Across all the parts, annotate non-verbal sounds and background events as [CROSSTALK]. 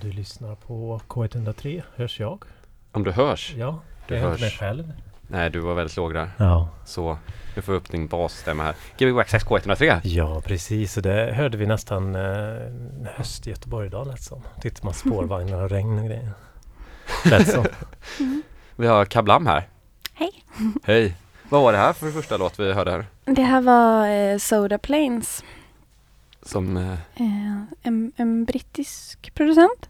Du lyssnar på K103. Hörs jag? Om du hörs? Ja, Du jag hör inte mig hörs. själv. Nej, du var väldigt låg där. Ja. Så nu får vi upp din basstämma här. Gbg Waxax K103. ja, precis. Och det hörde vi nästan eh, höst i Göteborg idag lät som. Tittar man spårvagnar och regn och grejer. Lät som. [LAUGHS] Vi har Kablam här. Hej. Hej. Vad var det här för första låt vi hörde här? Det här var eh, Soda Planes, Som... Eh, eh, en, en brittisk producent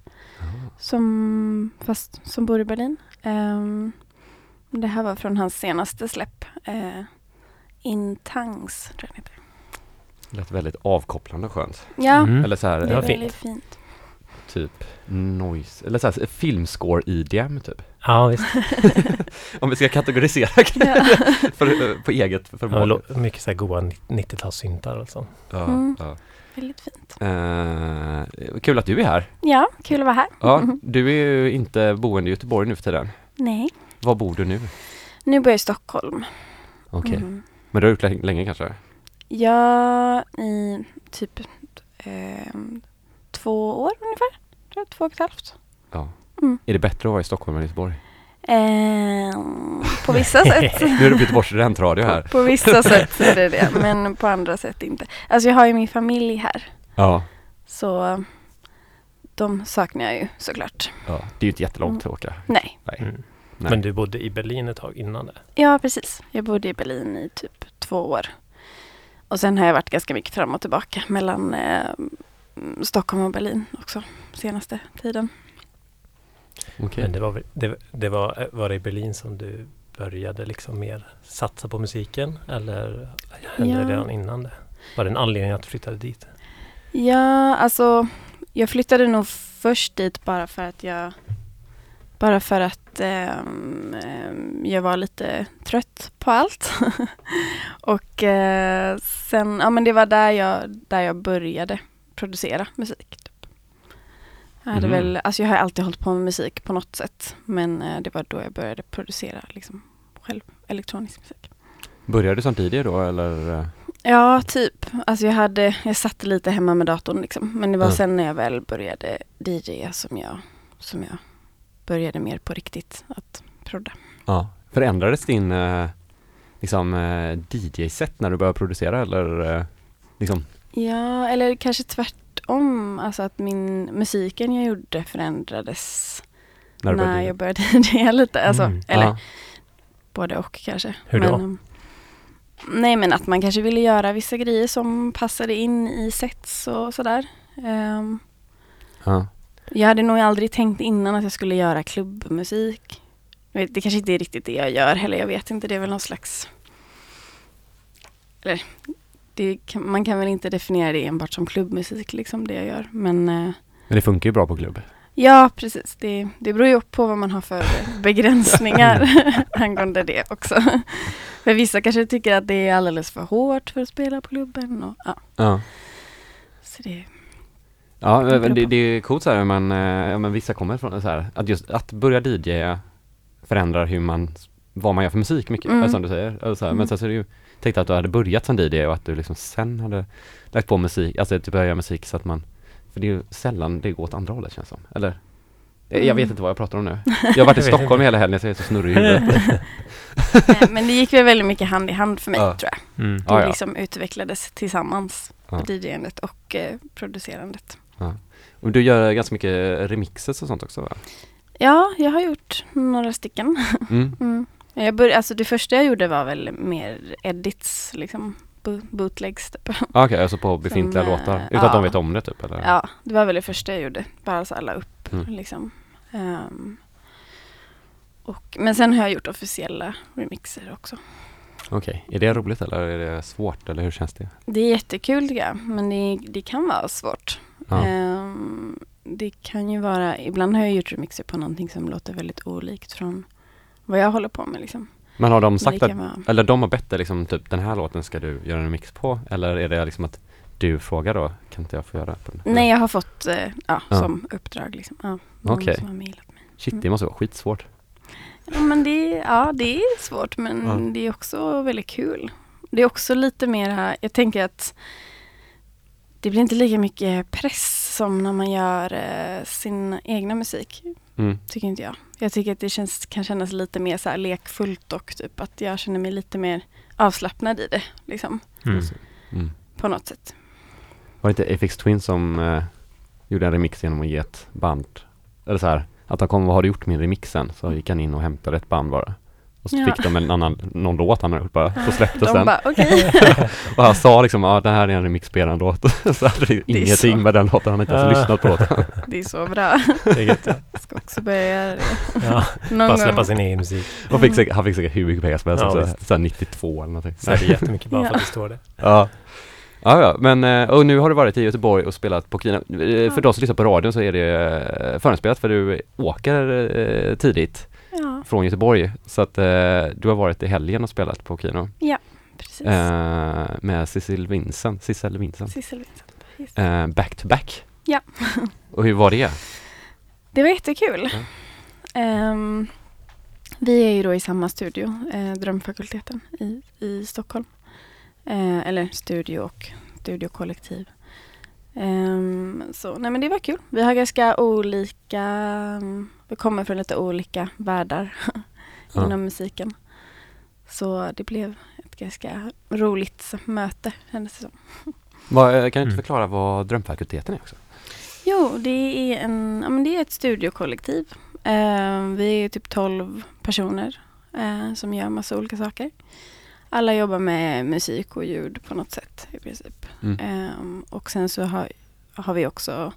som, fast, som bor i Berlin. Ehm, det här var från hans senaste släpp, eh, In Tangs, tror jag den heter. lät väldigt avkopplande och skönt. Ja, Mm. Eller så här, det Ja, är eh, fint. väldigt fint. typ noise. Eller så här, filmscore EDM typ. Ja, visst. [LAUGHS] Om vi ska kategorisera [LAUGHS] Ja. för, eh, på eget Ja, förmåga. lo- mycket så här goa 90-talssyntar alltså. Ja, Mm. ja. Väldigt fint. Eh, kul att du är här. Ja, kul att vara här. Ja, du är ju inte boende i Göteborg nu för tiden. Nej, Var bor du nu? nu bor jag i Stockholm. Okej. Mm. Men du har gjort länge, länge kanske? Ja, i typ ehm, två år ungefär. Tror jag, två och ett halvt. Ja. Mm. Är det bättre att vara i Stockholm än i Göteborg? Ehm, på vissa [LAUGHS] sätt. Nu är det på Göteborgs studentradio här. På, på vissa [LAUGHS] sätt är det det, men på andra sätt inte. Alltså jag har ju min familj här, Ja. så de saknar jag ju såklart. ja. Det är ju inte jättelångt att åka. Nej, Nej. Mm. Nej. Men du bodde i Berlin ett tag innan det? ja precis. Jag bodde i Berlin i typ två år. Och sen har jag varit ganska mycket fram och tillbaka mellan eh, Stockholm och Berlin också senaste tiden. Okej. Men det var, det, det var, var det i Berlin som du började liksom mer satsa på musiken? Eller hände det Ja. redan innan det? Var det en anledning att du flyttade dit? Ja, alltså jag flyttade nog först dit bara för att jag bara för att ehm, jag var lite trött på allt. [LAUGHS] och eh, sen, ja men det var där jag, där jag började producera musik. Jag, hade Mhm. väl, alltså jag har alltid hållit på med musik på något sätt. Men eh, det var då jag började producera liksom, själv elektronisk musik. Började du som DJ då eller? Ja, typ. Alltså jag, hade, jag satt lite hemma med datorn liksom. Men det var Ja. sen när jag väl började DJa som jag, som jag började mer på riktigt att prodda. Ja. Förändrades din eh, liksom eh, DJ-set när du började producera eller? Liksom? Ja, eller kanske tvärtom. Alltså att min musiken jag gjorde förändrades När när, jag började [LAUGHS] DJa lite. Alltså, Mm. Eller Ja. både och kanske. Hur då? Men, um, nej men att man kanske ville göra vissa grejer som passade in i sets och sådär. Ja. Jag hade nog aldrig tänkt innan att jag skulle göra klubbmusik. Det kanske inte är riktigt det jag gör heller, jag vet inte. Det är väl någon slags... Eller, kan, man kan väl inte definiera det enbart som klubbmusik, liksom det jag gör. Men eh, Men det funkar ju bra på klubb. ja, precis. Det, det beror ju på vad man har för [LAUGHS] begränsningar [LAUGHS] angående det också. För vissa kanske tycker att det är alldeles för hårt för att spela på klubben. Och, ja, Ja. så det, Ja, Det men det, det är coolt så här, men, eh, ja, men vissa kommer från så här, att just att börja DJ förändrar hur man, vad man gör för musik mycket, Mm. som du säger. Eller så här, Men Mm. sen så är det ju, tänkte att du hade börjat som DJ och att du liksom sen hade lagt på musik, alltså typ börja musik så att man, för det är ju sällan det går åt andra hållet känns som, eller? Jag- Jag Mm. vet inte vad jag pratar om nu. Jag har varit i [LAUGHS] Stockholm inte. hela helgen så jag är så snurrig i huvudet. nej, [LAUGHS] men det gick väl väldigt mycket hand i hand för mig, Ja. tror jag. Mm. Det Ja, ja. liksom utvecklades tillsammans, Ja. DJandet och eh, producerandet. Och du gör ganska mycket remixes och sånt också va? Ja, jag har gjort några stycken. Mm. [LAUGHS] Mm. Jag började, alltså det första jag gjorde var väl mer edits, liksom bo- bootlegs typ. Ah, Okej, alltså på befintliga Som, eh, låtar? Utan att de ja. vet om det typ eller? Ja, det var väl det första jag gjorde. Bara så alla upp Mm. liksom. Ehm, och, men sen har jag gjort officiella remixer också. Okej, är det roligt eller är det svårt eller hur känns det? Det är jättekul tycker jag, men det, det kan vara svårt. Ja. Ehm, det kan ju vara, ibland har jag gjort remixer på någonting som låter väldigt olikt från vad jag håller på med liksom. Men har de sagt att, eller de har bett dig liksom typ den här låten ska du göra en mix på? Eller är det liksom att du frågar då, kan inte jag få göra på den? nej jag har fått eh, ja, Ja. som uppdrag liksom. Ja, någon Okej. som har mejlat mig. Shit, det måste vara skitsvårt. Ja men det, ja, det är svårt men Ja. det är också väldigt kul. Det är också lite mer, jag tänker att det blir inte lika mycket press som när man gör eh, sin egna musik, Mm. tycker inte jag. Jag tycker att det känns, kan kännas lite mer så här lekfullt och typ att jag känner mig lite mer avslappnad i det, liksom, Mm. Mm. på något sätt. Var det inte Aphex Twin som eh, gjorde en remix genom att ge ett band, eller så här, att han kom, vad har du gjort med remixen? Så gick han in och hämtade ett band bara. Och så Ja. fick de en annan, någon låt han hade gjort bara, så släpptes De den. bara, okej. [LAUGHS] Och han sa liksom, ja det här är en remix på eran låt. [LAUGHS] så hade det ingenting så. med den låten, han inte ens lyssnat på låten. [LAUGHS] det är så bra. Det är gött, ja. Jag ska också börja göra det. ja. Någon Bara släppa gång. sin egen musik. Och fick säkert, han fick säkert hur mycket pengar som helst Ja, så här 92 eller någonting. Säkert jättemycket bara för att det står det. Ja. Ja, ja, men eh, och nu har du varit i Göteborg och spelat på Kina. Eh, För Ja. de som lyssnar på radion så är det eh, förinspelat för du åker tidigt Ja, från Göteborg. Så att eh, du har varit i helgen och spelat på Kino precis. eh, med Cecil Vincent, Cecil Vincent. Sissel Vincent. Eh, back to back. Ja. [LAUGHS] och hur var det? Det var jättekul. Ja. Ehm, vi är ju då i samma studio, eh, Drömfakulteten i, i Stockholm. Eh, eller studio och studiokollektiv. Ehm, så nej men det var kul. Vi har ganska olika, mm, vi kommer från lite olika världar [LAUGHS] Ja. inom musiken. Så det blev ett ganska roligt möte kändes det som. [LAUGHS] Eh, kan du inte Mm. förklara vad Drömfakulteten är också? Jo, det är, en, ja, men det är ett studiokollektiv. Eh, vi är typ 12 personer eh, som gör massa olika saker. Alla jobbar med musik och ljud på något sätt i princip. Mm. Eh, och sen så har, har vi också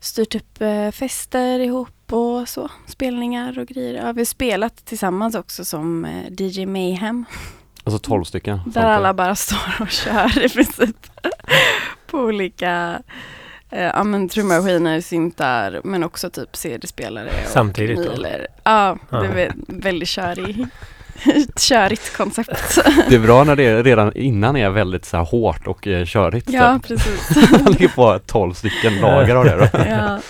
styrt upp eh, fester ihop och så. Spelningar och grejer. Ja, vi har spelat tillsammans också som eh, DJ Mayhem. Alltså 12 stycken? Där sånt alla bara står och kör i princip. [LAUGHS] på olika eh, ja, men trummaskiner, syntar men också typ CD-spelare. och Samtidigt då? vinyler. Ja, det är vä- väldigt körig, [LAUGHS] körigt koncept. [LAUGHS] Det är bra när det redan innan är väldigt så här hårt och eh, körigt. ja, så precis. att [LAUGHS] Man ligger på 12 stycken lager av det då. ja.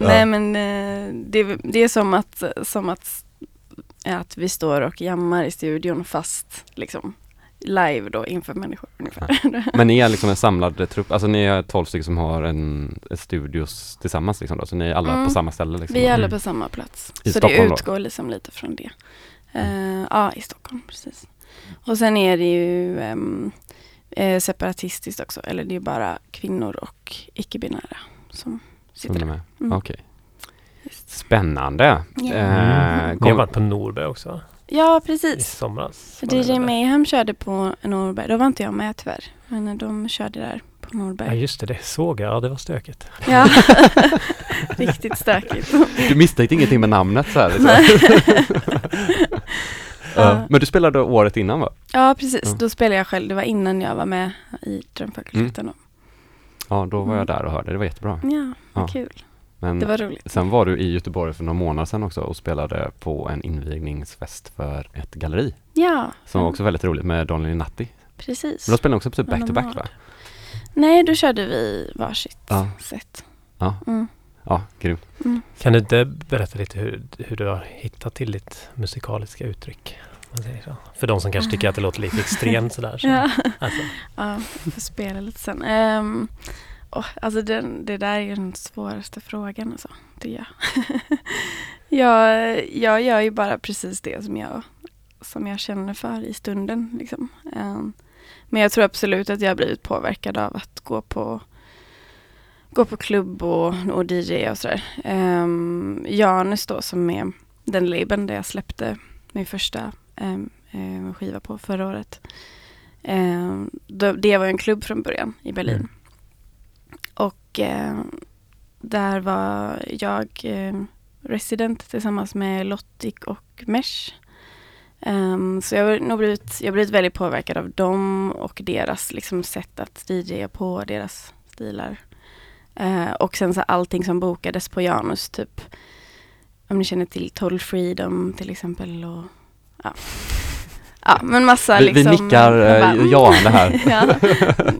Nej men eh, det, det är som att, som att, att vi står och jammar i studion fast liksom live då inför människor ungefär. Men ni är liksom en samlad trupp, alltså ni är 12 stycken som har en, en studios tillsammans liksom då, så ni är alla Mm. på samma ställe liksom? Vi är alla Mm. på samma plats. I så Stockholm det utgår liksom lite från det. Eh, ja, i Stockholm, precis. Och sen är det ju eh, separatistiskt också, eller det är bara kvinnor och icke-binära som sitter är där. med. Mm. Okej. Just. Spännande! Ja. Eh, Ni har varit på Norberg också Ja, i precis. somras. För var det DJ? Mayhem körde på Norberg, då var inte jag med tyvärr. Men de körde där på Ja Norberg. just det, det såg jag. Ja, det var stökigt. Ja, [LAUGHS] [LAUGHS] riktigt stökigt. du misstänkte ingenting med namnet så här, liksom. [LAUGHS] Ja. Men du spelade året innan va? Ja, precis. Då spelade jag själv. Det var innan jag var med i Drömfakulteten. då. Ja, då var jag Mm. där och hörde, det var jättebra. Ja, Ja. kul. Men Det var roligt. sen var du i Göteborg för några månader sedan också och spelade på en invigningsfest för ett galleri Ja, som var också väldigt roligt med Daniel Natti. precis. Men de spelade också typ back-to-back har va? Nej, då körde vi varsitt Ja. sätt. Ja. Mm. Ja, grymt. Mm. Kan du inte berätta lite hur, hur du har hittat till ditt musikaliska uttryck? om man säger så? För de som kanske tycker att det låter lite extremt sådär. Så. [LAUGHS] Ja, Alltså, ja jag får spela lite sen. Um, oh, alltså den, det där är ju den svåraste frågan. Alltså. Det är jag. jag. Jag gör ju bara precis det som jag, som jag känner för i stunden. Liksom. Ehm, men jag tror absolut att jag har blivit påverkad av att gå på gå på klubb och, och DJ och sådär. Um, Janus då som är den labeln där jag släppte min första um, um, skiva på förra året. Um, då, det var en klubb från början i Berlin. Mm. Och där var jag resident tillsammans med Lottik och Mesh. Um, så jag har nog blivit, jag blivit väldigt påverkad av dem och deras liksom, sätt att DJa på, deras stilar. Eh, och sen så allting som bokades på Janus, typ om ni känner till Total Freedom till exempel. Och, ja. ja, men massa Vi, vi liksom. nickar jag bara, eh, ja det här. [LAUGHS] ja.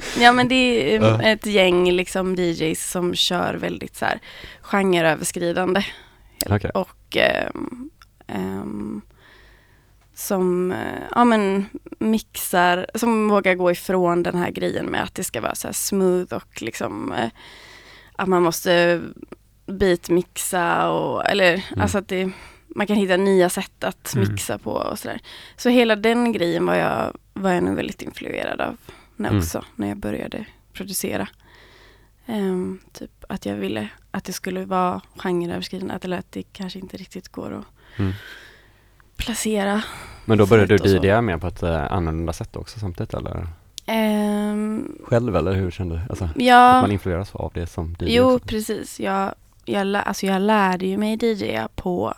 [LAUGHS] ja men det är Ja. ett gäng liksom DJs som kör väldigt så här genreöverskridande. Okej. Och ehm, ehm, som eh, ja, men mixar, som vågar gå ifrån den här grejen med att det ska vara så smooth och liksom eh, att man måste beatmixa och eller Mm. alltså att det, man kan hitta nya sätt att Mm. mixa på och sådär. Så hela den grejen var jag, var jag nog väldigt influerad av när Mm. också, när jag började producera. Ehm, typ att jag ville att det skulle vara genreöverskridande, eller att det kanske inte riktigt går att Mm. Placera. Men då började du. DJa mer på ett eh, annorlunda sätt också samtidigt eller? Ehm, Själv eller hur kände du? Alltså, att ja, man influeras av det som DJ jo också. precis. Jag, jag, alltså jag lärde ju mig DJa på,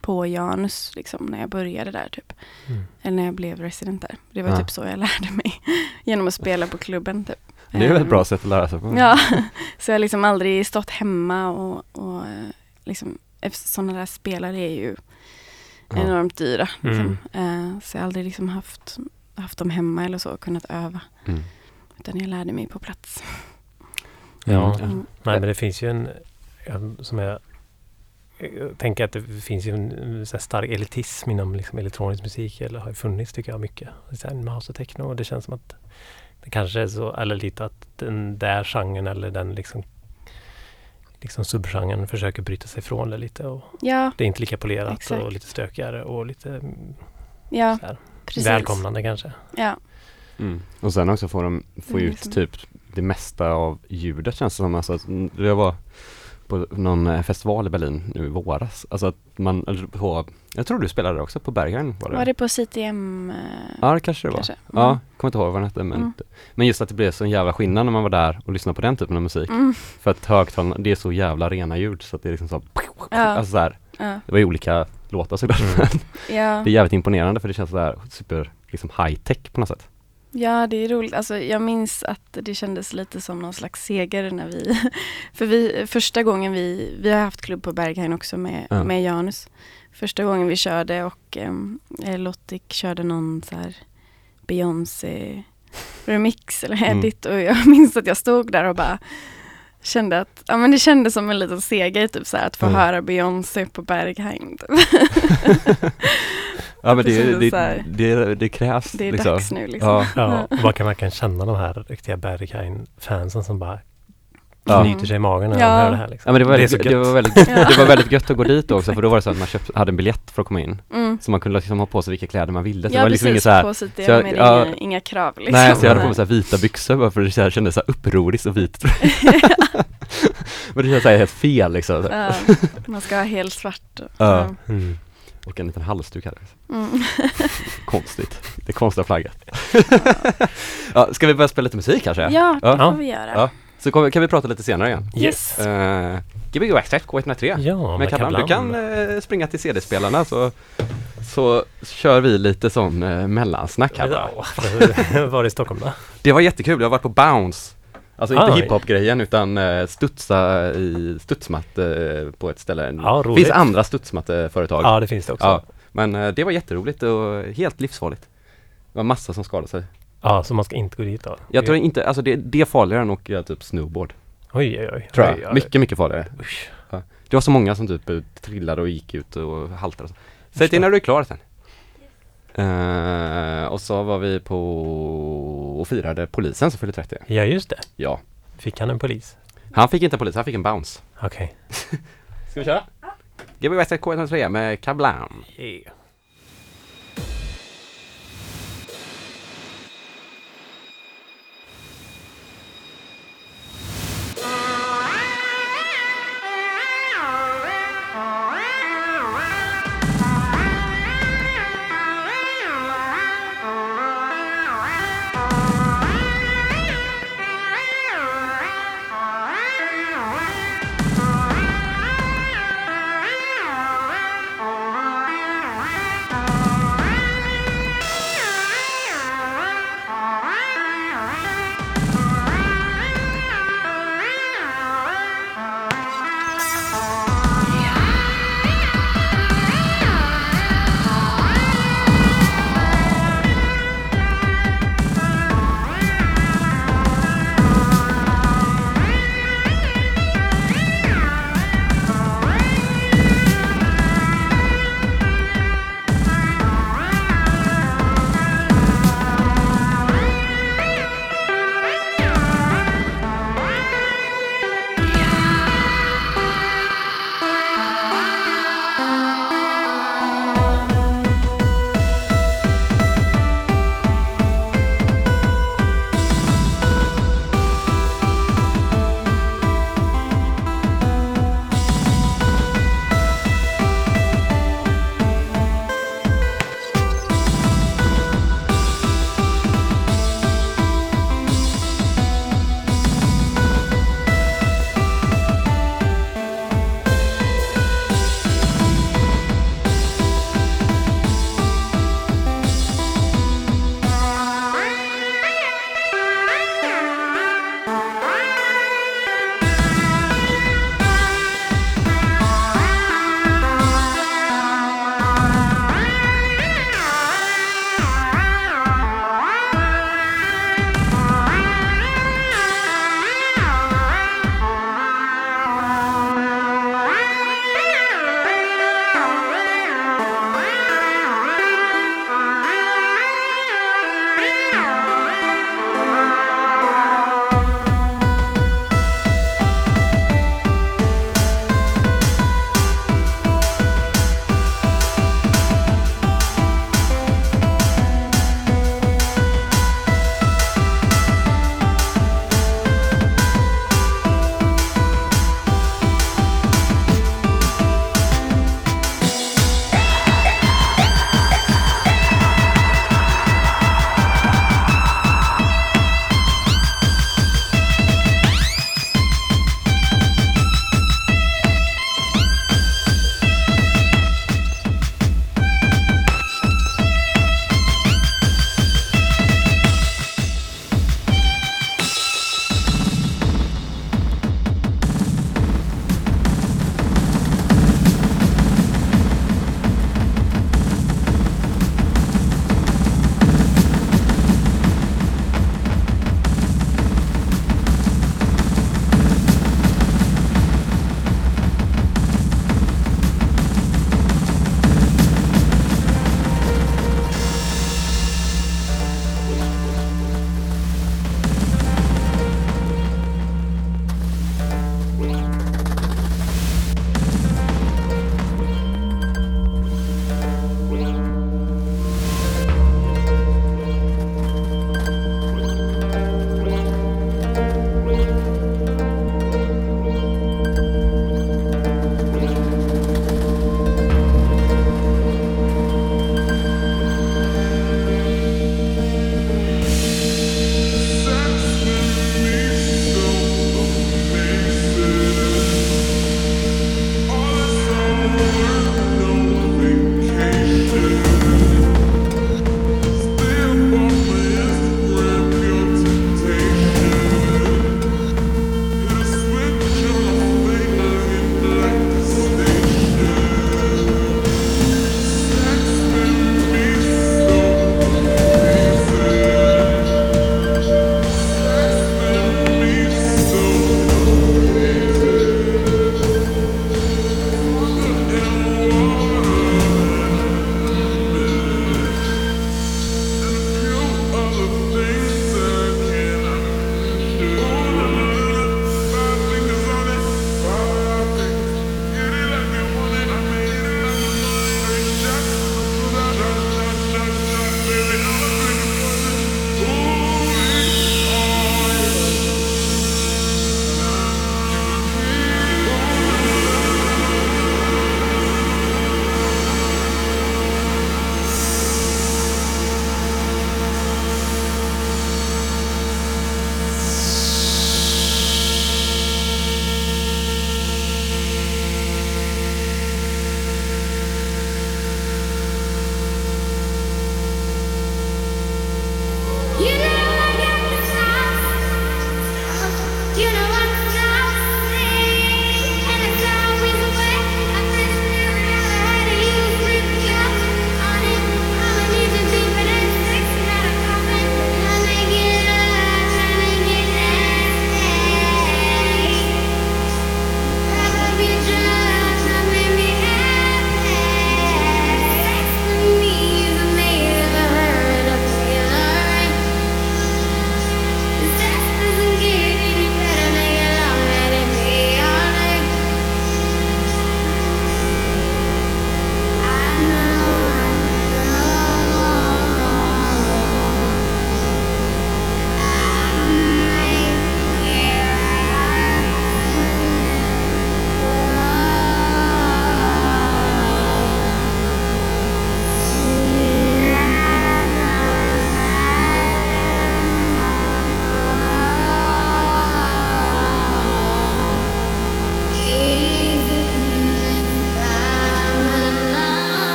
på Janus liksom, när jag började där typ. Mm. Eller när jag blev resident där. Det var Ja. typ så jag lärde mig. [LAUGHS] Genom att spela på klubben typ. Det är väl ett Ehm, bra sätt att lära sig på. Ja, [LAUGHS] så jag har liksom aldrig stått hemma och, och eh, liksom, sådana där spelare är ju. Enormt dyra. Liksom. Mm. Eh, så jag har aldrig liksom haft, haft dem hemma eller så, kunnat öva. Mm. Utan jag lärde mig på plats. Ja. Mm. Nej men det finns ju en, som jag, jag tänker att det finns ju en, en så här stark elitism inom liksom elektronisk musik eller har ju funnits tycker jag mycket. Så här, Mouse och techno och det känns som att det kanske är så, eller lite att den där genren eller den liksom liksom subgenren försöker bryta sig ifrån det lite och Ja, det är inte lika polerat Exakt. och lite stökigare och lite mm, ja, så här, välkomnande kanske. Ja, Mm. Och sen också får de få Mm, ut liksom. typ det mesta av ljudet känns det som. Alltså, att, jag var på någon eh, festival i Berlin nu i våras. Alltså att man, på, jag tror du spelade där också på Berghain var det? var det på CTM? eh, Ja det kanske det var. kanske? Ja, Mm. kommer inte ihåg vad den hette men, Mm. men just att det blev så en jävla skillnad när man var där och lyssnade på den typen av musik. Mm. För att högtalarna, det är så jävla rena ljud så att det är liksom så Ja. alltså så här, Ja, det var ju olika låtar såklart Mm. [LAUGHS] ja. det är jävligt imponerande för det känns så här super liksom high tech på något sätt. Ja, det är roligt. Alltså, jag minns att det kändes lite som någon slags seger när vi... [LAUGHS] För vi, första gången vi... Vi har haft klubb på Berghain också med, Ja. med Janus. Första gången vi körde och um, Lottik körde någon så här Beyoncé remix eller Mm. edit och jag [LAUGHS] minns att jag stod där och bara kände att, ja men det kändes som en liten seger typ så här, att få Mm. höra Beyoncé på Berghain. [LAUGHS] Ja men Det det, det, det, det, krävs Det är liksom. dags nu liksom. Ja. Ja, och man kan verkligen känna de här riktiga Berghain-fansen som bara Ja. knyter sig i magen när Ja. de hör det här. Liksom. Ja men det var, det väldigt, det, gött. var väldigt, det var väldigt gött att gå dit också för då var det så att man köpt, hade en biljett för att komma in. Mm. Så man kunde liksom ha på sig vilka kläder man ville. Så det Ja var liksom precis, så här, på CTM så jag- det ja, inga, inga krav liksom. Nej så jag hade på mig så här vita byxor bara för det så här, kändes så här upproriskt och vit. [LAUGHS] [LAUGHS] men det kändes så här helt fel liksom. Ja, man ska ha helt svart. Ja. Mm. Och en liten halsduk hade jag. Mm. [LAUGHS] Konstigt. Det konstiga flagget. [LAUGHS] ja, ska vi börja spela lite musik kanske? Ja, det Ja. får vi göra. Ja. Så kommer, kan vi prata lite senare igen. Yes. Uh, Gbg Waxtrack K103. Ja, Men Kablan, du kan eh, springa till CD-spelarna så, så kör vi lite sån uh, mellansnack här. Ja, [LAUGHS] var det i Stockholm då? Det var jättekul, jag har varit på Bounce. Alltså inte Oj. hiphop-grejen utan uh, studsa i studsmatte på ett ställe. Ja, det finns andra studsmatteföretag. Ja, det finns det också. Ja, Ja. men eh, det var jätteroligt och helt livsfarligt. Det var massa som skadade sig. så man ska inte gå dit då? Jag tror inte, alltså det, det är farligare än att åka typ snowboard. Oj, oj, oj. Tror jag. Oj, oj. Mycket, mycket farligare. Usch. Det var så många som typ eh, trillade och gick ut och haltade. och så. Säg till när du är klar sen. Och så var vi på och firade polisen som fyllde 30. Ja, just det. Ja. Fick han en polis? Han fick inte en polis, han fick en bounce. Okej. [LAUGHS] Ska vi köra? Gbg West K103 med Kablam. Yeah.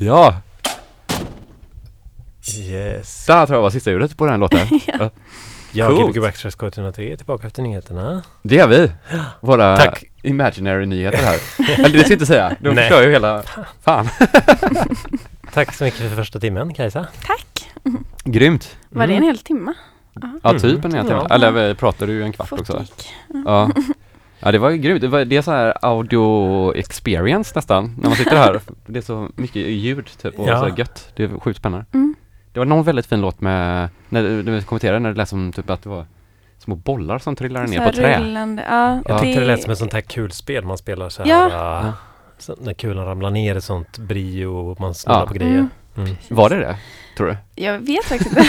Ja, Yes. där tror jag var sista ljudet på den låten. [LAUGHS] Ja. Jag, Coolt. Gbg Backstreet 103, är tillbaka efter nyheterna. Det är vi. [GASPS] Våra Tack. imaginary nyheter här. [LAUGHS] Eller det ska jag inte säga. De Nej. förstör ju hela... [LAUGHS] Fan. Tack så mycket för första timmen, Kajsa. Tack! Grymt. Var det en hel timme? Ja, Mm. typ en hel timme. Ja. Eller vi pratade ju en kvart också. gick. Ja. Ja det var ju grymt, det, var, det är så här audio experience nästan när man sitter här. [LAUGHS] Det är så mycket ljud typ och Ja. så här gött. Det är sjukt spännande. Mm. Det var någon väldigt fin låt med, när du kommenterade när det lät som typ att det var små bollar som trillade ner på trä. rullande, ja, Jag tyckte det lät som ett sånt här kulspel man spelar så här. Ja. äh, Så när kulan ramlar ner i sånt brio och man snurrar Ja. på grejer. Mm. Mm. Var det det? Tror du? Jag vet faktiskt inte.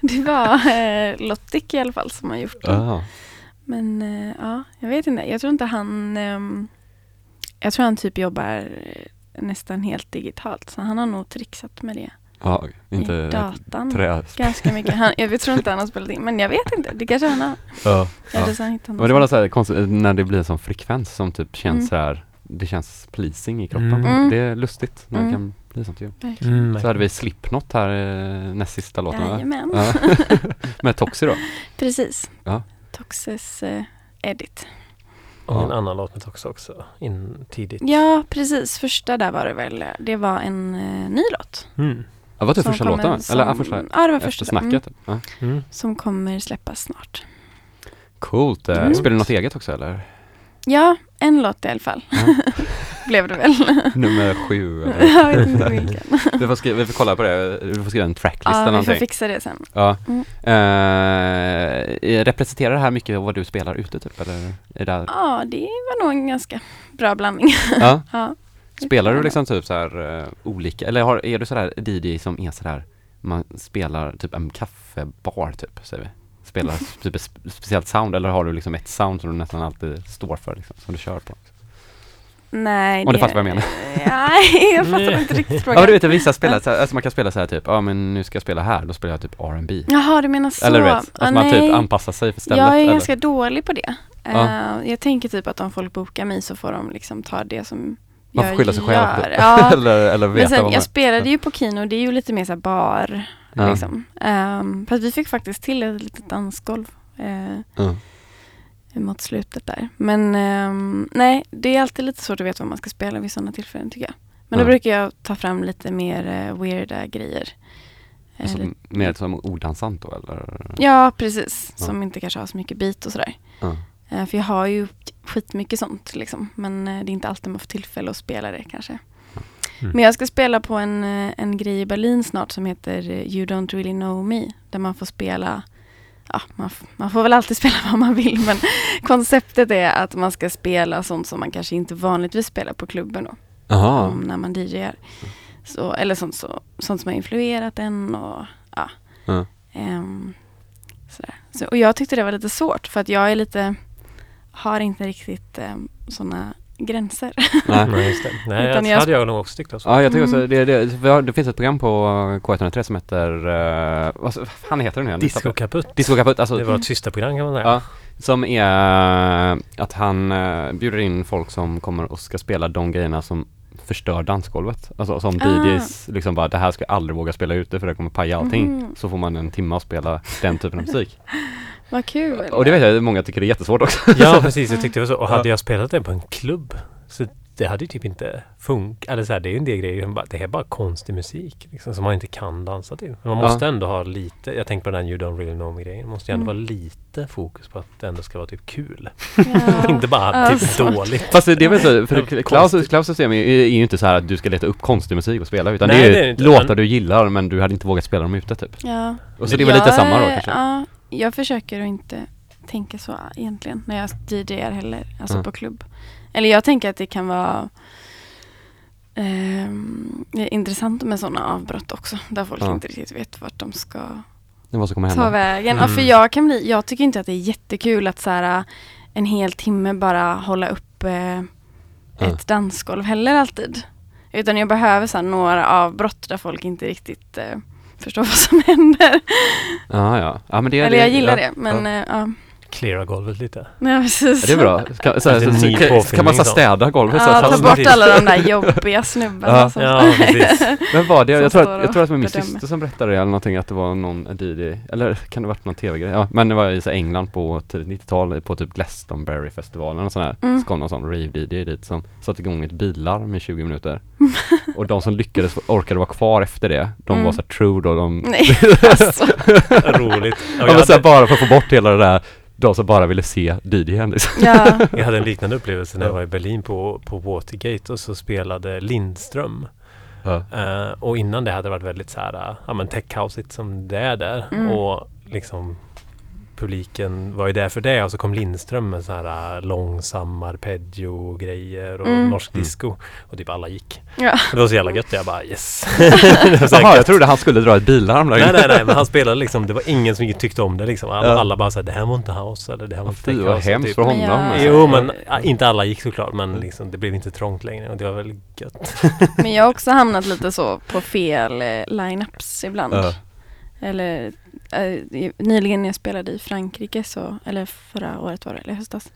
[LAUGHS] det var eh, Lottik i alla fall som har gjort det. Ja. Men eh, ja, jag vet inte. Jag tror inte han... ehm, jag tror han typ jobbar eh, nästan helt digitalt. Så han har nog trixat med det Ja, i inte datan. trä. Ganska mycket. Han, jag tror inte han har spelat in, men jag vet inte. Det kanske han har. Ja. Eller så har han Men det var så här konstigt, när det blir en sån frekvens som typ känns Mm. så här, det känns pleasing i kroppen. Mm. Det är lustigt när Mm. det kan bli sånt ju. Mm, Så hade vi Slipknot här eh, näst sista låten? Jajamän. Ja. [LAUGHS] Med Toxi då. Precis. Ja. Toxes eh, edit. Och en Ja. annan låt med Tox också, in tidigt. Ja, precis. Första där var det väl. Det var en eh, ny låt. Mm. Ja, var det som första kommer låten? som- Eller ja, första? Ja, det var Efter första. snacket? Mm, Ja. Mm. som kommer släppas snart. Coolt. Eh, Mm. Spelar du något eget också eller? Ja, en låt i alla fall. [LAUGHS] Ja. Blev det väl. [LAUGHS] Nummer sju [LAUGHS] eller? jag vet inte vilken. [LAUGHS] vi, får skriva, vi får kolla på det, vi får skriva en tracklist eller Ja, vi får någonting. fixa det sen. Ja. Mm. Eh, representerar det här mycket vad du spelar ute typ? Eller är det, Ja, det var nog en ganska bra blandning. ja. ja. Spelar du liksom typ så här eh, olika, eller har, är du sådär DJ som är sådär, man spelar typ en kaffebar typ, säger vi? Spelar typ ett spe- speciellt sound eller har du liksom ett sound som du nästan alltid står för liksom, som du kör på? Nej, Om du fattar vad jag menar. [LAUGHS] Nej, jag fattar inte riktigt Ja frågan. men du vet vissa spelar, så här, alltså man kan spela så här typ, ja men nu ska jag spela här, då spelar jag typ R&B Jaha, du menar så. Eller du vet, Ah, alltså man nej. typ anpassar sig för stället Jag är eller? ganska dålig på det. Ja. Eh, jag tänker typ att om folk bokar mig så får de liksom ta det som Man får skylla sig själv typ. Ja. [LAUGHS] eller, eller Men veta sen, vad man jag spelade ju på Kino, det är ju lite mer så här bar. Ja. Liksom. Um, fast vi fick faktiskt till ett litet dansgolv eh, Ja. Mot slutet där. Men ehm, nej, det är alltid lite svårt att veta vad man ska spela vid sådana tillfällen tycker jag. Men då Ja. brukar jag ta fram lite mer eh, weirda grejer. Eh, Alltså, lite- mer som odansant då eller? Ja, precis. Ja. Som inte kanske har så mycket beat och sådär. Ja. Eh, för jag har ju skitmycket sånt liksom. Men eh, det är inte alltid man får tillfälle att spela det kanske. Mm. Men jag ska spela på en, en grej i Berlin snart som heter You Don't Really Know Me. Där man får spela, ja man, man får väl alltid [LAUGHS] spela vad man vill men konceptet är att man ska spela sånt som man kanske inte vanligtvis spelar på klubben då. Jaha. Om när man DJar. Så, eller sånt, så, sånt som har influerat en och ja. Ja. Ehm, sådär. Så, och jag tyckte det var lite svårt för att jag är lite, har inte riktigt um, sådana gränser. Nej. Nej, just det. Nej, Utan det jag- hade jag nog också tyckt också. Ja, jag tycker också, Mm. det, det, har, det finns ett program på K103 som heter, uh, vad fan heter den igen? Disco Kaputt. Disco Kaputt, alltså, Det var ett systerprogram kan man säga. ja, som är eh, att han eh, bjuder in folk som kommer och ska spela de grejerna som förstör dansgolvet. Alltså som Ah. DJs liksom bara, det här ska jag aldrig våga spela ute för det kommer paja allting. Mhm. Så får man en timme att spela den typen av musik. [LAUGHS] Vad kul! och det vet jag, många tycker det är jättesvårt också. Ja, [LAUGHS] precis. Jag tyckte det var så. Och hade Ja. jag spelat det på en klubb så det hade ju typ inte funkat. Eller så här, det är ju en del grejer. Det är bara konstig musik liksom, som man inte kan dansa till. Men man Ja. måste ändå ha lite, jag tänker på den You Don't Really Know Me grejen. Det måste ju ändå Mm. vara lite fokus på att det ändå ska vara typ kul. Ja. [LAUGHS] inte bara Ja, typ dåligt. Fast det är väl så, för Ja, Klaus. Klaus system är, är ju inte så här att du ska leta upp konstig musik och spela utan Nej, det är det är ju låtar du gillar men du hade inte vågat spela dem ute typ. Ja. Och så det är väl lite samma då kanske? Ja, jag försöker att inte tänka så egentligen när jag DJar heller, alltså Ja. på klubb. Eller jag tänker att det kan vara är intressant med sådana avbrott också, där folk Ja. inte riktigt vet vart de ska ta vägen. Ja, för Mm. jag kan bli, jag tycker inte att det är jättekul att så här, en hel timme bara hålla upp eh, ett dansgolv heller alltid. Utan jag behöver så här, några avbrott där folk inte riktigt eh, förstår vad som händer. Ja, ja. ja men det, Eller jag det, gillar ja, det, men ja. Cleara golvet lite. Ja, precis. Ja, det är bra. Kan, så här, Lite så, så, ny kan, kan man så så. städa golvet så Ja, att ta bort alla de där [LAUGHS] jobbiga snubbarna Ja. som Ja, precis. [LAUGHS] Men var det, som jag tror, att, jag tror att det var min syster som berättade det eller någonting att det var någon DJ, eller kan det varit någon tv-grej? Ja, men det var i så England på tidigt 90-tal på typ Glastonbury-festivalen och sån här, Mm. så kom någon sån rave-DJ dit som satte igång ett billarm i 20 minuter. [LAUGHS] och de som lyckades, orkade vara kvar efter det, de Mm. var så här true då, de Nej, alltså. Roligt. Ja, Ja, jag, men så bara för att få bort hela det där, de som bara ville se DJn liksom. Ja. [LAUGHS] jag hade en liknande upplevelse när jag Ja. var i Berlin på, på Watergate och så spelade Lindström. Ja. Eh, och innan det hade det varit väldigt så här, uh, ja men techhouseigt som det är där. Mm. Och liksom publiken var ju där för det och så kom Lindström med så här uh, långsam arpeggio-grejer och Mm. norsk Mm. disco. Och typ alla gick. ja. Det var så jävla gött. Jag bara yes. [LAUGHS] Jaha, jag trodde han skulle dra ett billarm där Nej, nej, nej, men han spelade liksom, det var ingen som tyckte om det liksom. Alla, Ja. alla bara såhär, det här var inte house eller det här var Ja, inte Fy vad hemskt typ. för honom. alltså. Jo, men ja, inte alla gick såklart, men liksom, det blev inte trångt längre och det var väl gött. Men jag har också hamnat lite så på fel eh, line-ups ibland. Ja. Eller eh, nyligen när jag spelade i Frankrike, så, eller förra året var det, eller höstas.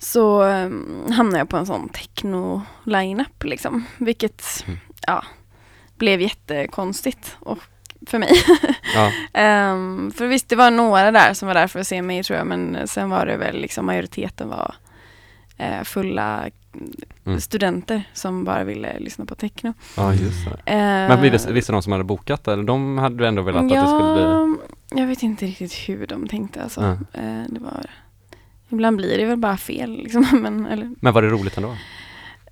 Så um, hamnade jag på en sån techno-line-up liksom. Vilket, Mm. ja, blev jättekonstigt. Och för mig. [LAUGHS] Ja. [LAUGHS] Ehm, för visst, det var några där som var där för att se mig tror jag, men sen var det väl liksom majoriteten var eh, fulla Mm. studenter som bara ville lyssna på techno. ja, just det. Eh, Men visste, visste de som hade bokat eller de hade ändå velat att det skulle bli? Ja, jag vet inte riktigt hur de tänkte alltså. Ja. Eh, det var, ibland blir det väl bara fel liksom. [LAUGHS] men, eller, Men var det roligt ändå?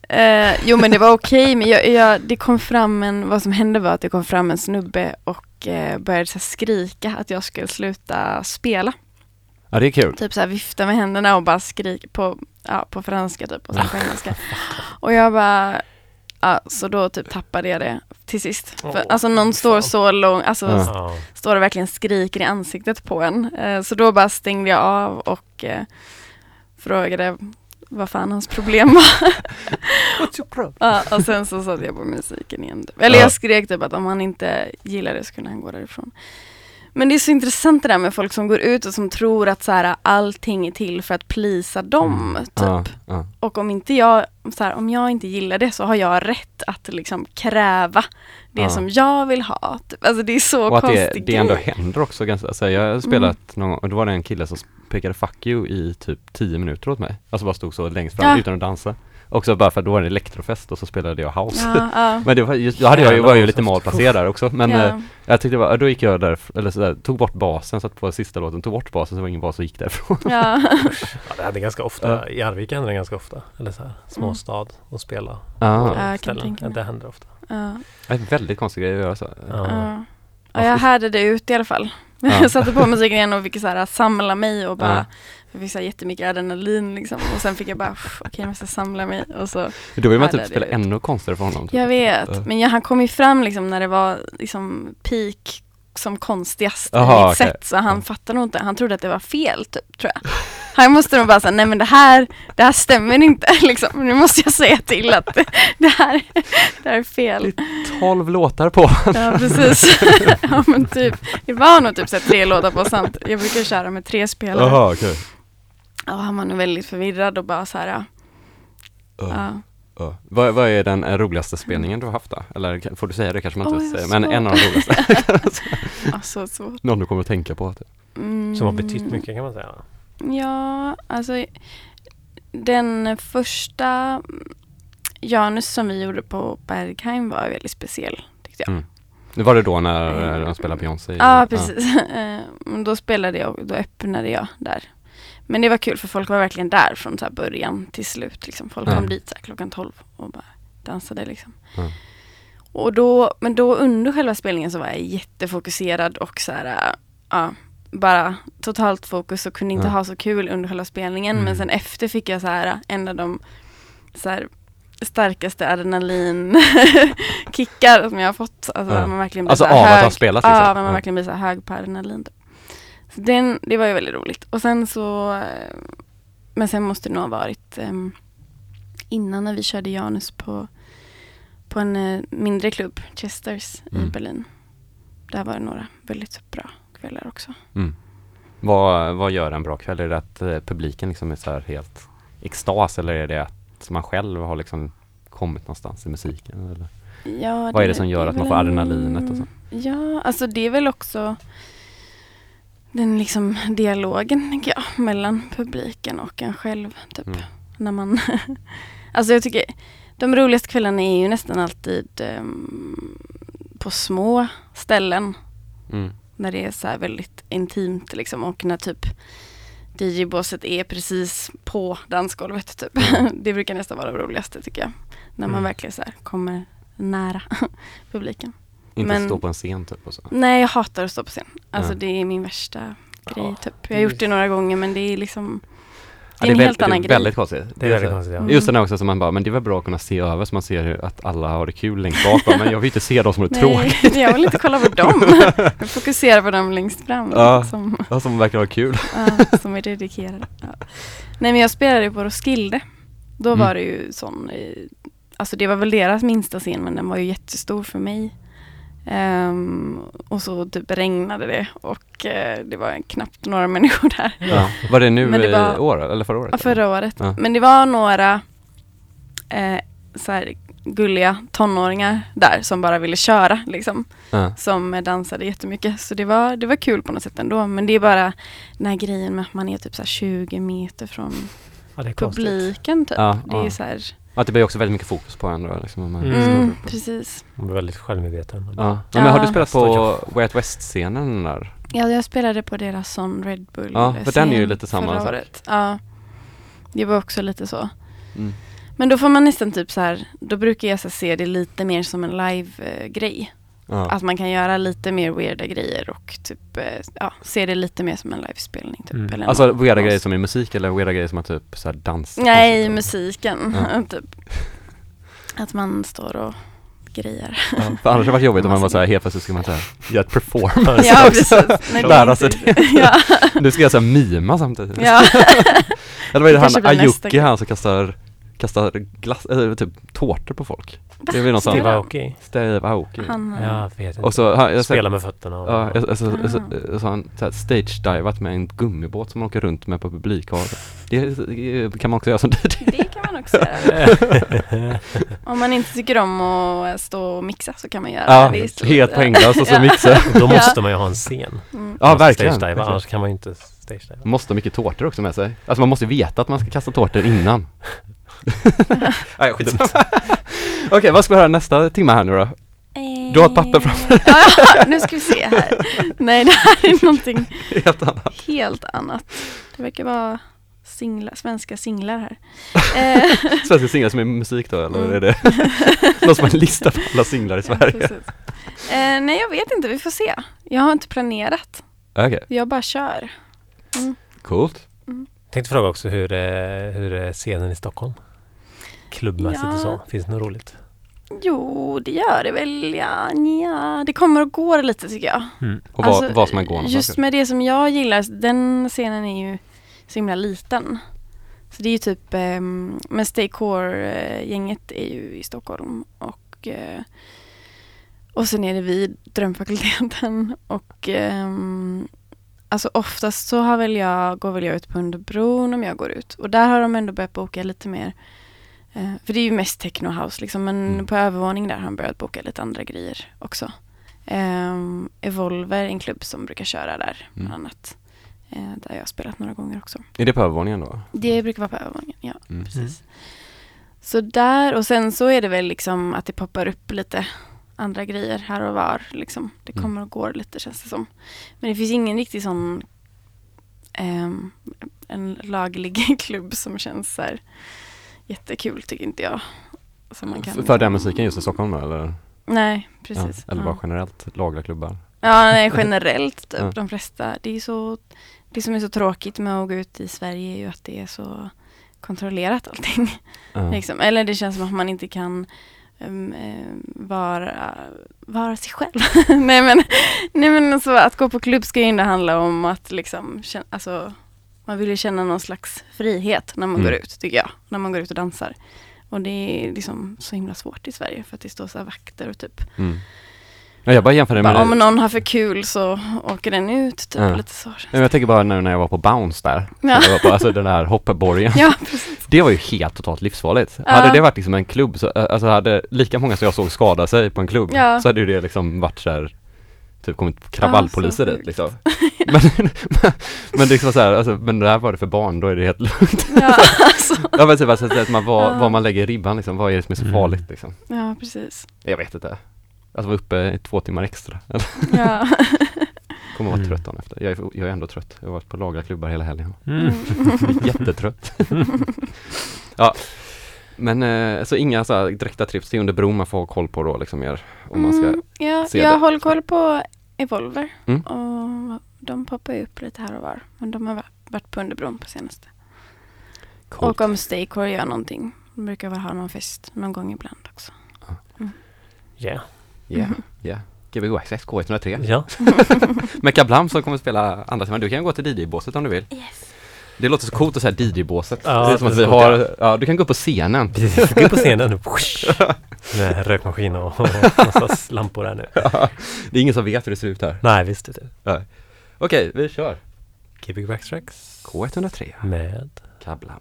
Eh, jo men det var okej, men jag, jag, det kom fram en, vad som hände var att det kom fram en snubbe och eh, började så skrika att jag skulle sluta spela. Ja, det är kul. Typ så här vifta med händerna och bara skrika på, ja, på franska typ och sen på [LAUGHS] engelska. Och jag bara, ja, så då typ tappade jag det till sist. För, Åh, alltså någon står så lång, alltså. Ja. står och verkligen skriker i ansiktet på en. Eh, så då bara stängde jag av och eh, frågade vad fan hans problem var. [LAUGHS] What's your problem? Ja, och sen så satte jag på musiken igen. Eller Ja. jag skrek typ att om han inte gillar det så kunde han gå därifrån. Men det är så intressant det där med folk som går ut och som tror att så här, allting är till för att plisa dem. Typ. Ja, ja. Och om inte jag, så här, om jag inte gillar det så har jag rätt att liksom kräva det Ja. som jag vill ha. Typ. Alltså det är så Och att det, konstigt. det ändå händer också ganska, alltså jag har spelat Mm. någon gång och då var det en kille som pekade fuck you i typ 10 minuter åt mig. Alltså bara stod så längst fram utan att dansa. Också bara för att då var det elektrofest och så spelade jag house. Ja, ja. [LAUGHS] Men det var just, då hade jag, ju- var ju lite malplacerad där också men ja. eh, jag tyckte var, då gick jag där, eller sådär, tog bort basen, satt på sista låten, tog bort basen så var ingen bas och gick därifrån. ja. Ja, det hände ganska ofta. Ja. I Arvika händer det ganska ofta. Eller så här, småstad och spela Ah. Ja, ställen. det händer ofta. ja. Det är en väldigt konstig grej att göra så. Ja. Ja. Ja, jag härdade ut i alla fall. Ja. Jag satte på musiken igen och fick så här, samla mig och bara Ja. Jag fick så jättemycket adrenalin liksom och sen fick jag bara "Pff, okej jag måste samla mig och så Då vill man typ spela ännu konstigare för honom. typ. Jag vet men jag, han kom ju fram liksom när det var liksom peak som konstigast mitt okej. sätt så han fattade nog inte, han trodde att det var fel typ tror jag. Han måste nog bara säga nej men det här, det här stämmer inte [LAUGHS] liksom. Nu måste jag säga till att det, [LAUGHS] det, här, det här är fel. 12 låtar på. Ja precis. [LAUGHS] ja men typ, det var nog typ så tre låtar på samt. Jag brukar köra med tre spelare. Jaha, okej. Ja, han var nog väldigt förvirrad och bara så här. Ja. Ja. Ja. Vad, vad är den eh, roligaste spelningen du har haft då? Eller får du säga det kanske man inte säga, vad men en av de roligaste. [LAUGHS] [LAUGHS] Alltså så. Någon du kommer att tänka på. Typ. Mm. Som har betytt mycket kan man säga. Ja, alltså den första Janus som vi gjorde på Bergheim var väldigt speciell tyckte jag. Mm. Det var det då när eh, de spelade Beyoncé? i- Ja, precis. [LAUGHS] Eh, men då spelade jag och då öppnade jag där. Men det var kul för folk var verkligen där från så början till slut. Liksom. Folk Ja. kom dit så klockan 12 och bara dansade liksom. Ja. Och då, men då under själva spelningen så var jag jättefokuserad och så här, ja, bara totalt fokus och kunde inte Ja. ha så kul under själva spelningen. Mm. Men sen efter fick jag så här en av de så här, starkaste adrenalinkickar [LAUGHS] som jag har fått. Alltså, Ja. man verkligen blir Alltså av att hög. ha spelat liksom? Ja, man verkligen blir så hög på adrenalin. Typ. Så den, det var ju väldigt roligt. Och sen så, men sen måste det nog ha varit ehm, innan när vi körde Janus på, på en eh, mindre klubb, Chesters Mm. i Berlin. Där var det några väldigt bra kvällar också. Mm. Vad, vad gör en bra kväll? Är det att eh, publiken liksom är så helt extas eller är det att man själv har liksom kommit någonstans i musiken? Eller? Ja, Vad är det som gör att man får en- adrenalinet och så? Ja, alltså det är väl också den liksom dialogen, tänker jag, mellan publiken och en själv. Typ. Mm. När man [LAUGHS] alltså jag tycker de roligaste kvällarna är ju nästan alltid ehm, på små ställen. Mm. När det är så här väldigt intimt liksom och när typ DJ-båset är precis på dansgolvet typ. [LAUGHS] det brukar nästan vara det roligaste tycker jag. När man Mm. verkligen så kommer nära [LAUGHS] publiken. Inte Men- stå på en scen typ och så. Nej, jag hatar att stå på scen. Alltså Ja. det är min värsta grej Ja, typ. Jag har gjort det några gånger men det är liksom Det är Ja, en väl- helt annan det är grej. väldigt konstigt. Det är väldigt konstigt ja. Mm. Just den där också som man bara, men det är väl bra att kunna se över så man ser hur- att alla har det kul längst bak men jag vill inte se de som har det tråkigt. Nej, [LAUGHS] jag vill inte kolla på dem. [LAUGHS] Jag fokuserar på dem längst fram Ja. som, Ja, som verkar ha kul. ja, som är dedikerade. Ja. Nej men jag spelade ju på Roskilde. Då Mm. var det ju sån, eh, alltså det var väl deras minsta scen men den var ju jättestor för mig. Ehm, och så typ regnade det och eh, det var knappt några [LAUGHS] människor där. Ja. Var det nu det i var- år eller förra året? Ja, förra året. Ja. Men det var några eh, så här gulliga tonåringar där som bara ville köra liksom. Ja. Som dansade jättemycket. Så det var, det var kul på något sätt ändå. Men det är bara den här grejen med att man är typ så här 20 meter från ja det är konstigt. publiken typ. Ja, det är ja. så här, Att det blir också väldigt mycket fokus på en då, liksom, om man Mm. mm, precis. Man blir väldigt självmedveten. Ja. ja. Men har du spelat på Way Out West-scenen där? Ja, jag spelade på deras sån Red Bull Ja, för den är ju lite samma sak. året. Ja, det var också lite så. Mm. Men då får man nästan typ så här, då brukar jag så se det lite mer som en live-grej. Ja. Att man kan göra lite mer weirda grejer och typ, eh, ja, se det lite mer som en livespelning typ. Mm. Eller Alltså någon- weirda grejer som i musik eller weirda grejer som att typ så här dans? Nej, konstigt, musiken. Ja. [LAUGHS] typ. Att man står och grejer. Ja, för annars hade det varit jobbigt om man var så här helt plötsligt ska man göra ett performance ja, precis. Nej, Lära sig det. [LAUGHS] ja. Du ska göra så här mima samtidigt. ja. [LAUGHS] Eller vad är det han, grej. han som kastar, kastar glass, eller typ tårtor på folk? Det är väl någon sån, Steve Ja. Aoki. Steve Aoki. Han, eh, Ja, vet inte. Och så, han, jag, Spela med fötterna. Och, Ja, jag, alltså, alltså, Ah. alltså, han så stage-divat med en gummibåt som man åker runt med på publikhavet. Det, kan man också göra som DJ. det kan man också göra. [LAUGHS] Om man inte tycker om att stå och mixa så kan man göra Ja, det. istället. helt poänglöst och så Ja. mixa. [LAUGHS] Då måste man ju ha en scen. Mm. Ja, verkligen. stagediva. Annars kan man ju inte måste ha mycket tårtor också med sig. Alltså man måste veta att man ska kasta tårtor innan. [LAUGHS] Nej, skitsamma. Okej, vad ska vi höra nästa timme här nu då? Du har ett papper framför [LAUGHS] Ja, nu ska vi se här. Nej, det här är någonting [LAUGHS] Helt annat. helt annat. Det verkar vara singlar, svenska singlar här. Eh, Svenska singlar som är musik då, eller Mm. är det någon som har en lista på alla singlar i ja, Sverige? precis. eh, nej, jag vet inte. Vi får se. Jag har inte planerat. Okej, Jag bara kör. coolt. Tänkte fråga också hur, eh, hur är scenen i Stockholm? Klubbmässigt Ja. och så. Finns det något roligt? Jo, det gör det väl. Ja, ja. Det kommer och går lite tycker jag. Och vad, Alltså, vad som man går. Just med det som jag gillar, den scenen är ju så himla liten. Så det är ju typ, um, men Stay Core-gänget är ju i Stockholm och eh, och sen är det vi, Drömfakulteten och ehm, alltså oftast så har väl jag, går väl jag ut på Underbron om jag går ut och där har de ändå börjat boka lite mer eh, för det är ju mest techno house liksom men Mm. på övervåning där har de börjat boka lite andra grejer också. Um, Evolver, en klubb som brukar köra där bland Mm. annat. Eh, där jag har spelat några gånger också. Är det på övervåningen då? Det brukar vara på övervåningen, ja. Mm. Precis. Så där, och sen så är det väl liksom att det poppar upp lite andra grejer här och var. Liksom. Det Mm. kommer och går lite känns det som. Men det finns ingen riktig sån ehm, en laglig [LAUGHS] klubb som känns så här jättekul tycker inte jag. Kan, För den musiken just i Stockholm eller? Nej, Ja, precis. eller ja. bara generellt, lagliga klubbar? Ja, nej, generellt typ, [LAUGHS] Ja. de flesta. Det är så, det som är så tråkigt med att gå ut i Sverige är ju att det är så kontrollerat allting. Ja. [LAUGHS] Liksom. Eller det känns som att man inte kan um, um, vara, vara sig själv. [LAUGHS] nej men, nej men alltså, att gå på klubb ska ju ändå handla om att liksom, känna, alltså, man vill ju känna någon slags frihet när man Mm. går ut, tycker jag. När man går ut och dansar. Och det är liksom så himla svårt i Sverige för att det står så vakter och typ Mm. Ja, jag bara jämför det med Bara, det. om någon har för kul så åker den ut, typ Ja. lite så. Men jag tänker bara när, när jag var på Bounce där. Ja. Jag var på, alltså den där hoppborgen. [LAUGHS] Ja, precis. Det var ju helt totalt livsfarligt. Ja. Hade det varit liksom en klubb, så, alltså hade lika många som jag såg skada sig på en klubb, Ja. så hade ju det liksom varit så här typ kommit kravallpoliser Ja, dit liksom. [LAUGHS] [LAUGHS] men, men det liksom så här, alltså, men det här var det för barn, då är det helt lugnt. Ja, alltså. ja men typ alltså, att man, var, Ja. var man lägger ribban liksom, vad är det som är så Mm. farligt liksom? ja precis. Jag vet inte. Alltså vara uppe i två timmar extra. [LAUGHS] Ja. Kommer vara Mm. trött dagen efter. Jag är, jag är ändå trött. Jag har varit på lagliga klubbar hela helgen. Mm. [LAUGHS] Jättetrött. [LAUGHS] ja. Men eh, så inga så här direkta trips till under bron man får ha koll på då liksom mer om man ska Mm, ja, se jag det. håller koll på Evolver Mm. och de poppar ju upp lite här och var. Men de har va- varit på Underbron på senaste. Coolt. Och om Staycore gör någonting. De brukar väl ha någon fest någon gång ibland också. Yeah. Yeah, yeah. Gbg Access K103. Ja. [LAUGHS] Med Kablam som kommer spela andra sidan. Du kan gå till DJ-båset om du vill. Yes. Det låter så coolt att säga DJ-båset. Ja, det är som att vi har, ja du kan gå upp på scenen. Precis, gå upp på scenen [LAUGHS] med rökmaskin och, och massa lampor där nu. [LAUGHS] Det är ingen som vet hur det ser ut här. Nej, visst det. Okej, vi kör. Gbg Backtracks K103. med Kablam.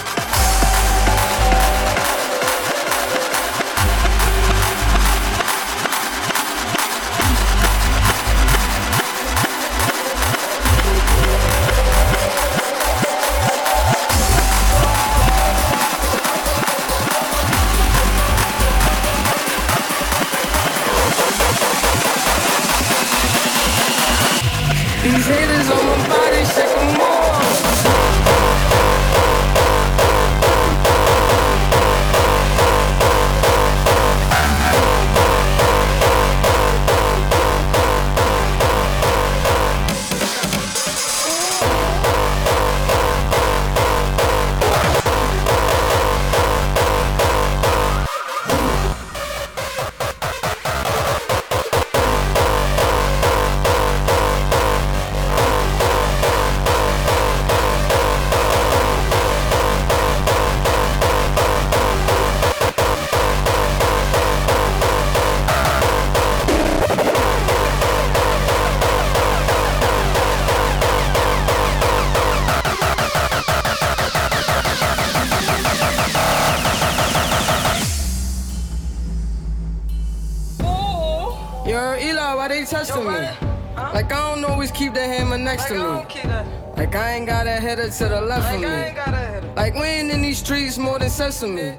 than sesame.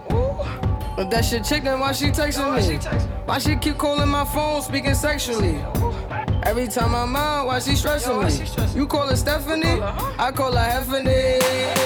But that shit chick, then why she texting me? Why she keep calling my phone, speaking sexually? Every time I'm out, why she stressing me? You call her Stephanie, I call her Heffany.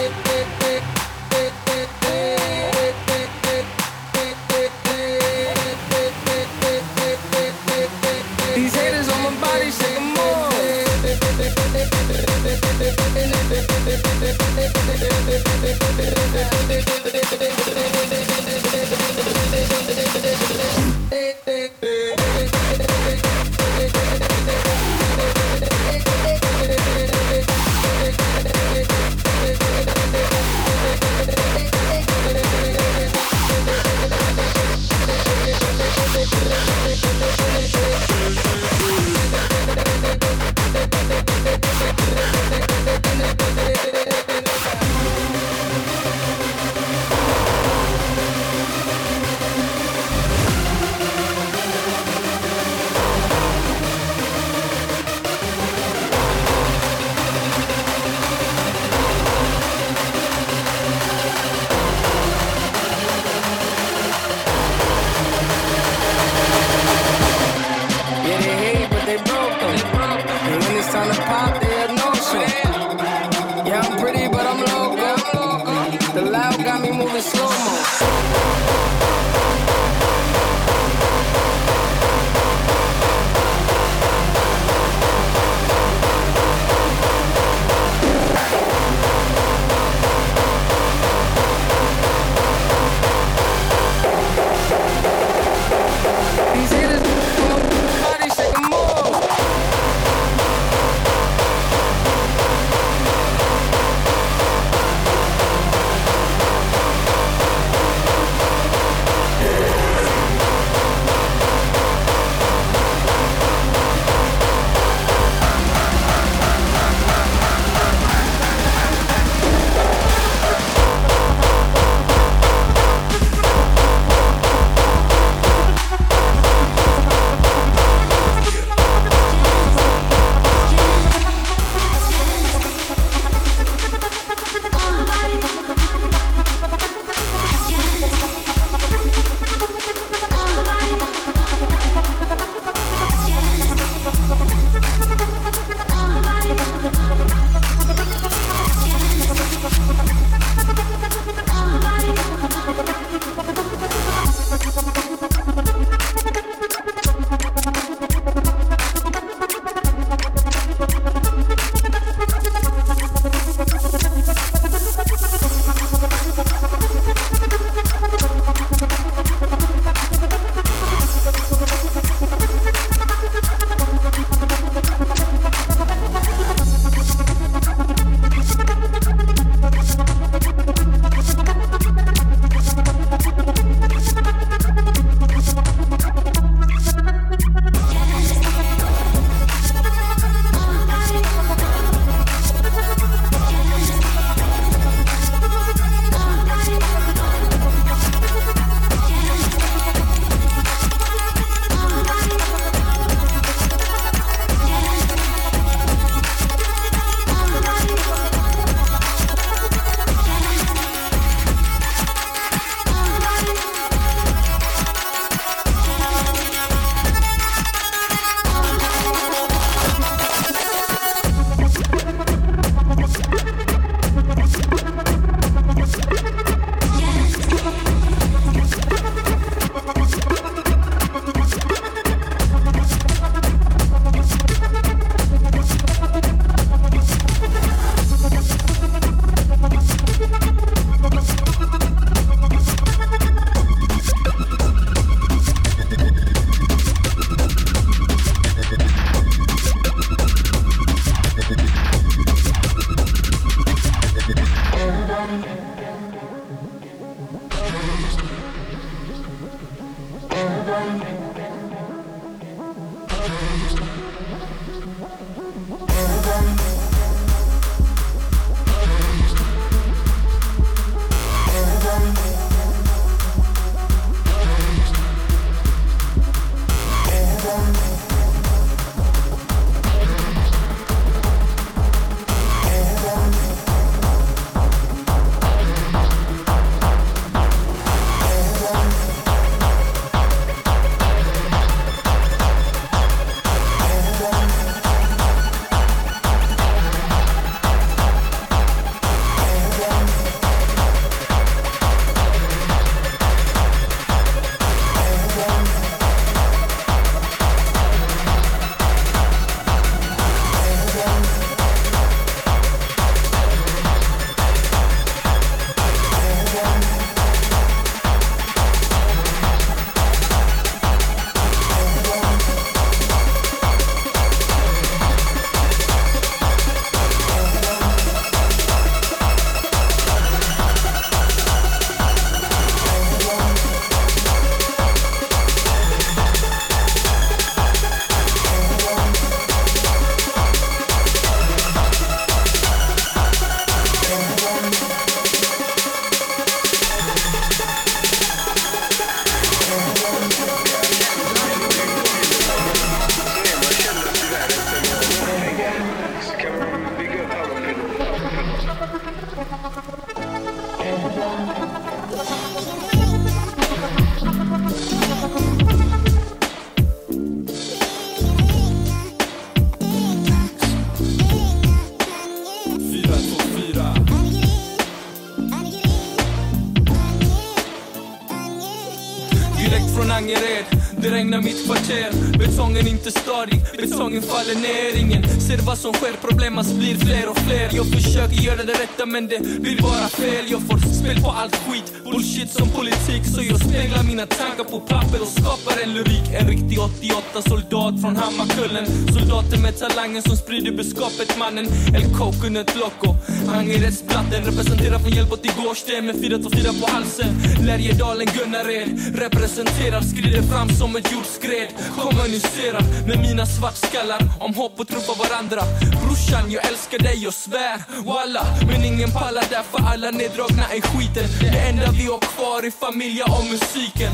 Göra men det blir bara fel. Jag får spel på allt skit, bullshit som politik Så jag speglar mina tankar på papper och skapar en lyrik. En riktig 88 soldat från Hammarkullen. Soldaten med talangen som sprider budskapet mannen. El Coconut Loco. Angereds blatten representerar från Hjällbo till Gårdsten med 424 på halsen. Lärjedalen Gunnared representerar skrider fram som ett jordskred. Kommunicerar med mina svartskallar om hopp och tro på varandra. Brorsan jag älskar dig och svär. Walla men ingen pallar därför alla neddragna i skiten. Det enda vi har kvar är familja och musiken.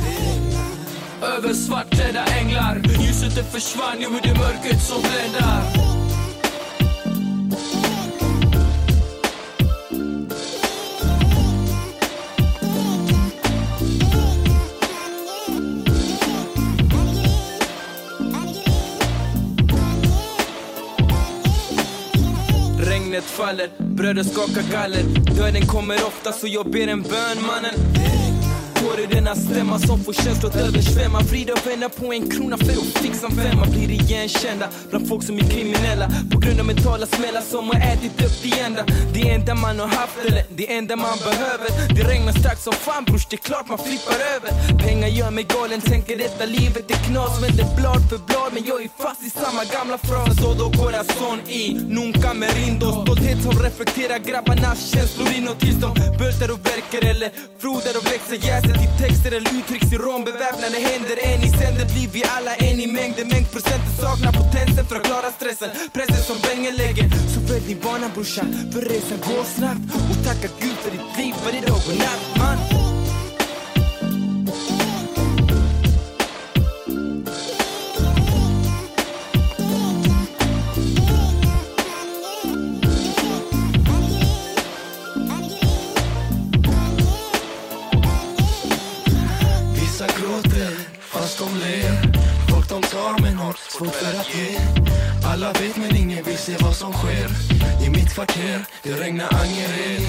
Över svartklädda änglar Ljuset det försvann, nu är det mörkret som bländar Faller, bröder skakar galler Döden kommer ofta så jag ber en bön mannen. Går i denna stämma som får känslor att översvämma. Vrida och vända på en krona för att fixa en femma. Blir igenkända bland folk som är kriminella. På grund av mentala smällar som har ätit upp det enda. Det enda man har haft eller det enda man behöver. Det regnar starkt som fan brors, det är klart man flippar över. Pengar gör mig galen, tänker detta livet är knas. Vänder blad för blad men jag är fan samma gamla fras Todo corazón y nunca me i Merindo Stolthet som reflekterar grabbarnas känslor inåt tills de bultar och verkar eller frodar och växer. Jäser till texter eller uttrycks i rom. Beväpnade händer, en i sänder. Blir vi alla en i mängden Mängd procenten saknar potensen för att klara stressen. Pressen som bängen lägger. Så följ din bana brorsan, för resan går snabbt. Och tacka Gud för ditt liv. Varje dag och natt man. Kvarter, det regnar Angered.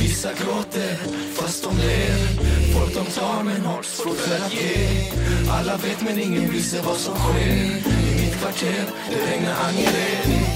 Vissa gråter fast de ler. Folk de tar men har svårt för att ge. Alla vet men ingen visste vad som sker. I mitt kvarter, det regnar Angered.